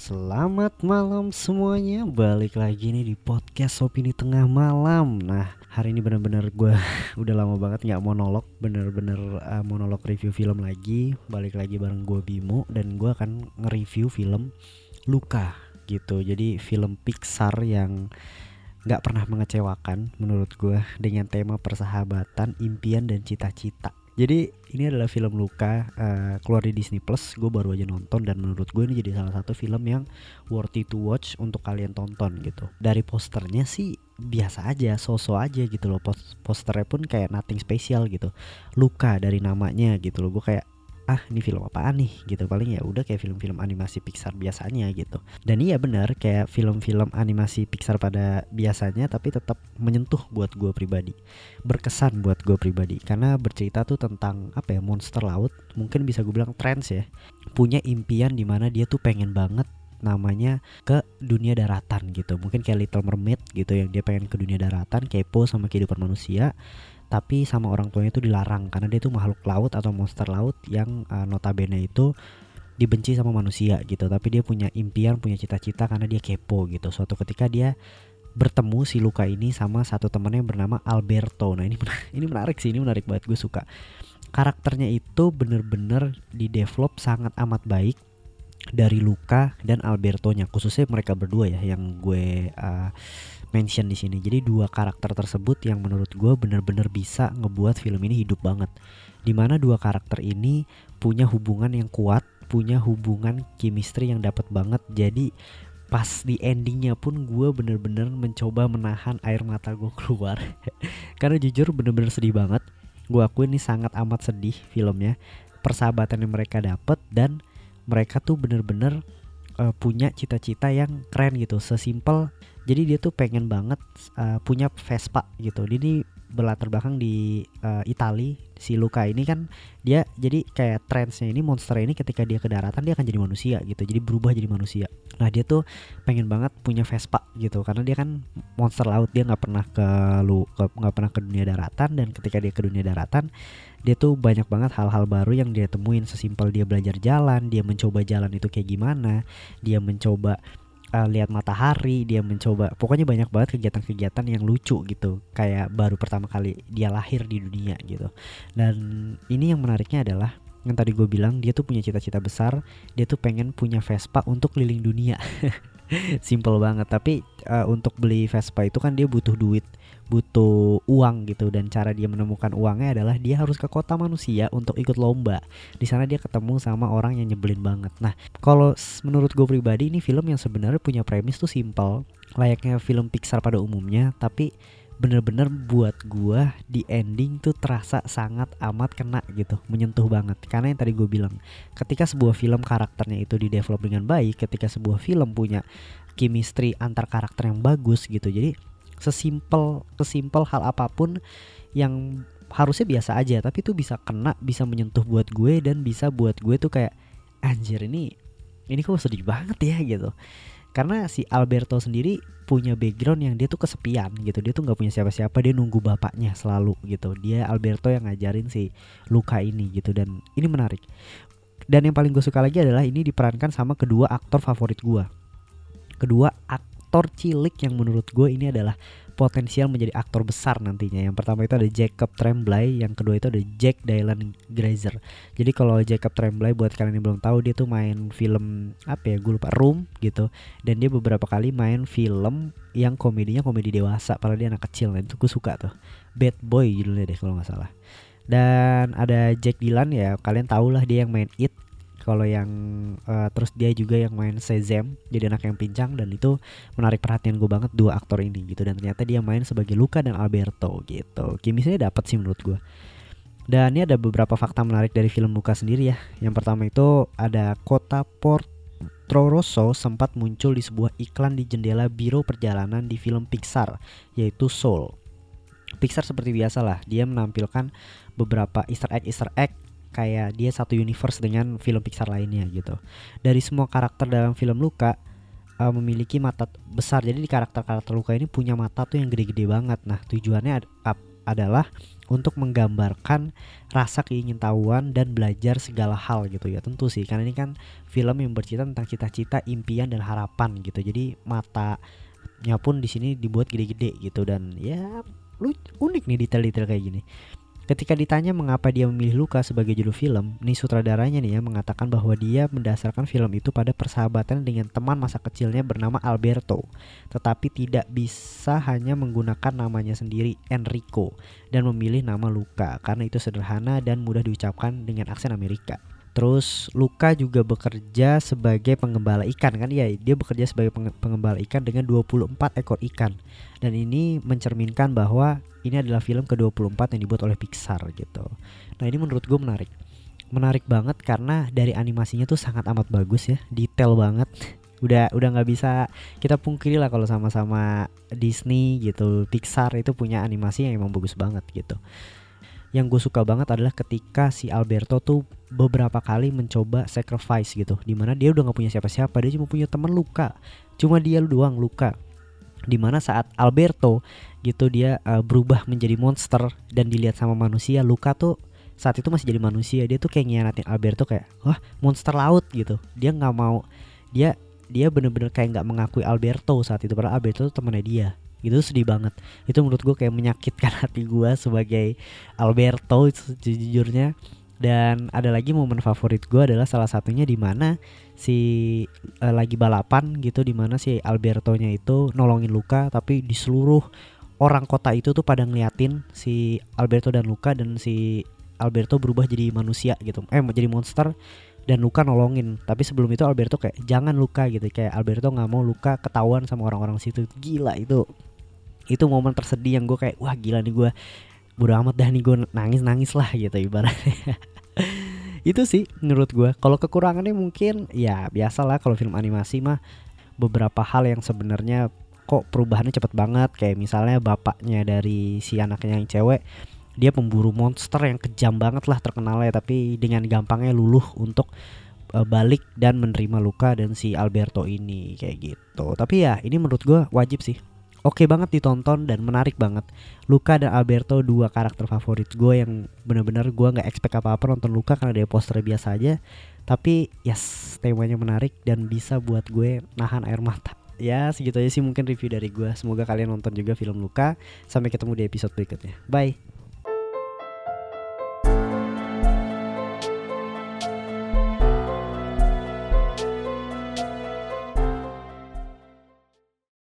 Selamat malam semuanya. Balik lagi nih di podcast Opini Tengah Malam. Nah hari ini bener-bener gue udah lama banget gak monolog. Bener-bener uh, monolog review film lagi. Balik lagi bareng gue Bimo Dan gue akan nge-review film Luka gitu. Jadi film Pixar yang gak pernah mengecewakan menurut gue Dengan tema persahabatan, impian, dan cita-cita jadi ini adalah film Luka uh, keluar di Disney Plus. Gue baru aja nonton dan menurut gue ini jadi salah satu film yang worthy to watch untuk kalian tonton gitu. Dari posternya sih biasa aja, sosok aja gitu loh. posternya pun kayak nothing special gitu. Luka dari namanya gitu loh. Gue kayak ah ini film apaan nih? Gitu. Paling ya udah kayak film-film animasi Pixar biasanya gitu. Dan iya benar kayak film-film animasi Pixar pada biasanya tapi tetap menyentuh buat gue pribadi. Berkesan buat gue pribadi. Karena bercerita tuh tentang apa ya monster laut. Mungkin bisa gue bilang trans ya. Punya impian di mana dia tuh pengen banget namanya ke dunia daratan gitu. Mungkin kayak Little Mermaid gitu yang dia pengen ke dunia daratan kepo sama kehidupan manusia tapi sama orang tuanya itu dilarang karena dia itu makhluk laut atau monster laut yang uh, notabene itu dibenci sama manusia gitu. Tapi dia punya impian punya cita-cita karena dia kepo gitu. Suatu ketika dia bertemu si Luka ini sama satu temannya yang bernama Alberto. Nah ini ini menarik sih ini menarik banget gue suka. Karakternya itu bener-bener di develop sangat amat baik dari Luka dan Albertonya khususnya mereka berdua ya yang gue uh, mention di sini. Jadi dua karakter tersebut yang menurut gue bener-bener bisa ngebuat film ini hidup banget. Di mana dua karakter ini punya hubungan yang kuat, punya hubungan chemistry yang dapat banget. Jadi pas di endingnya pun gue bener-bener mencoba menahan air mata gue keluar. Karena jujur bener-bener sedih banget. Gue akuin ini sangat amat sedih filmnya. Persahabatan yang mereka dapet dan mereka tuh bener-bener uh, punya cita-cita yang keren gitu. Sesimpel jadi dia tuh pengen banget uh, punya Vespa gitu jadi berlatar belakang di uh, Itali si Luka ini kan dia jadi kayak trendsnya ini monster ini ketika dia ke daratan dia akan jadi manusia gitu jadi berubah jadi manusia. Nah dia tuh pengen banget punya Vespa gitu karena dia kan monster laut dia nggak pernah ke lu nggak pernah ke dunia daratan dan ketika dia ke dunia daratan dia tuh banyak banget hal-hal baru yang dia temuin. Sesimpel dia belajar jalan dia mencoba jalan itu kayak gimana dia mencoba uh, lihat matahari, dia mencoba. Pokoknya banyak banget kegiatan-kegiatan yang lucu gitu, kayak baru pertama kali dia lahir di dunia gitu. Dan ini yang menariknya adalah yang tadi gue bilang dia tuh punya cita-cita besar, dia tuh pengen punya Vespa untuk keliling dunia. Simple banget, tapi uh, untuk beli Vespa itu kan dia butuh duit butuh uang gitu dan cara dia menemukan uangnya adalah dia harus ke kota manusia untuk ikut lomba. Di sana dia ketemu sama orang yang nyebelin banget. Nah, kalau menurut gue pribadi ini film yang sebenarnya punya premis tuh simple, layaknya film Pixar pada umumnya, tapi bener-bener buat gue di ending tuh terasa sangat amat kena gitu menyentuh banget karena yang tadi gue bilang ketika sebuah film karakternya itu di develop dengan baik ketika sebuah film punya chemistry antar karakter yang bagus gitu jadi sesimpel sesimpel hal apa pun yang harusnya biasa aja. Tapi itu bisa kena bisa menyentuh buat gue dan bisa buat gue tuh kayak anjir ini ini kok sedih banget ya gitu. Karena si Alberto sendiri punya background yang dia tuh kesepian gitu. Dia tuh nggak punya siapa-siapa dia nunggu bapaknya selalu gitu. Dia Alberto yang ngajarin si Luka ini gitu dan ini menarik. Dan yang paling gue suka lagi adalah ini diperankan sama kedua aktor favorit gue. Kedua ak aktor cilik yang menurut gue ini adalah potensial menjadi aktor besar nantinya. Yang pertama itu ada Jacob Tremblay, yang kedua itu ada Jack Dylan Grazer. Jadi kalau Jacob Tremblay buat kalian yang belum tahu dia tuh main film apa ya, gue lupa Room gitu. Dan dia beberapa kali main film yang komedinya komedi dewasa, padahal dia anak kecil. Nah itu gue suka tuh. Bad Boy judulnya deh kalau nggak salah. Dan ada Jack Dylan ya, kalian tau lah dia yang main It kalau yang uh, terus dia juga yang main Sezem jadi anak yang pincang dan itu menarik perhatian gue banget dua aktor ini gitu. Dan ternyata dia main sebagai Luca dan Alberto gitu. Kimisnya dapat sih menurut gue dan ini ada beberapa fakta menarik dari film Luca sendiri ya. Yang pertama itu ada kota Port Rosso sempat muncul di sebuah iklan di jendela biro perjalanan di film Pixar yaitu Soul. Pixar seperti biasa lah dia menampilkan beberapa Easter egg Easter egg kayak dia satu universe dengan film Pixar lainnya gitu. Dari semua karakter dalam film Luka uh, memiliki mata besar. Jadi di karakter-karakter Luka ini punya mata tuh yang gede-gede banget. Nah, tujuannya ad adalah untuk menggambarkan rasa keingintahuan dan belajar segala hal gitu ya tentu sih karena ini kan film yang bercerita tentang cita-cita impian dan harapan gitu jadi matanya pun di sini dibuat gede-gede gitu dan ya unik nih detail-detail kayak gini Ketika ditanya mengapa dia memilih Luka sebagai judul film, nih sutradaranya nih ya mengatakan bahwa dia mendasarkan film itu pada persahabatan dengan teman masa kecilnya bernama Alberto, tetapi tidak bisa hanya menggunakan namanya sendiri Enrico dan memilih nama Luka karena itu sederhana dan mudah diucapkan dengan aksen Amerika. Terus Luka juga bekerja sebagai pengembala ikan kan ya dia bekerja sebagai pengembala ikan dengan 24 ekor ikan dan ini mencerminkan bahwa ini adalah film ke-24 yang dibuat oleh Pixar gitu. Nah, ini menurut gue menarik. Menarik banget karena dari animasinya tuh sangat amat bagus ya, detail banget. Udah udah nggak bisa kita pungkiri lah kalau sama-sama Disney gitu, Pixar itu punya animasi yang emang bagus banget gitu yang gue suka banget adalah ketika si Alberto tuh beberapa kali mencoba sacrifice gitu. Di mana dia udah gak punya siapa-siapa dia cuma punya teman luka. Cuma dia doang luka. Di mana saat Alberto gitu dia uh, berubah menjadi monster dan dilihat sama manusia luka tuh saat itu masih jadi manusia. Dia tuh kayak ngianatin Alberto kayak wah monster laut gitu. Dia nggak mau dia dia bener-bener kayak nggak mengakui Alberto saat itu. Padahal Alberto tuh temannya dia itu sedih banget. Itu menurut gue kayak menyakitkan hati gue sebagai Alberto itu sejujurnya. Dan ada lagi momen favorit gue adalah salah satunya di mana si uh, lagi balapan gitu di mana si Albertonya itu nolongin Luka tapi di seluruh orang kota itu tuh pada ngeliatin si Alberto dan Luka dan si Alberto berubah jadi manusia gitu. Eh jadi monster dan Luka nolongin. Tapi sebelum itu Alberto kayak jangan Luka gitu. Kayak Alberto nggak mau Luka ketahuan sama orang-orang situ. Gila itu itu momen tersedih yang gue kayak wah gila nih gue bodo amat dah nih gue nangis nangis lah gitu ibaratnya. Itu sih menurut gue kalau kekurangannya mungkin ya biasa lah kalau film animasi mah beberapa hal yang sebenarnya kok perubahannya cepet banget. Kayak misalnya bapaknya dari si anaknya yang cewek dia pemburu monster yang kejam banget lah terkenalnya tapi dengan gampangnya luluh untuk uh, balik dan menerima luka dan si Alberto ini kayak gitu. Tapi ya ini menurut gue wajib sih oke okay banget ditonton dan menarik banget. Luka dan Alberto dua karakter favorit gue yang bener-bener gue nggak expect apa-apa nonton Luka karena dia poster biasa aja. Tapi yes temanya menarik dan bisa buat gue nahan air mata. Ya segitu aja sih mungkin review dari gue. Semoga kalian nonton juga film Luka. Sampai ketemu di episode berikutnya. Bye.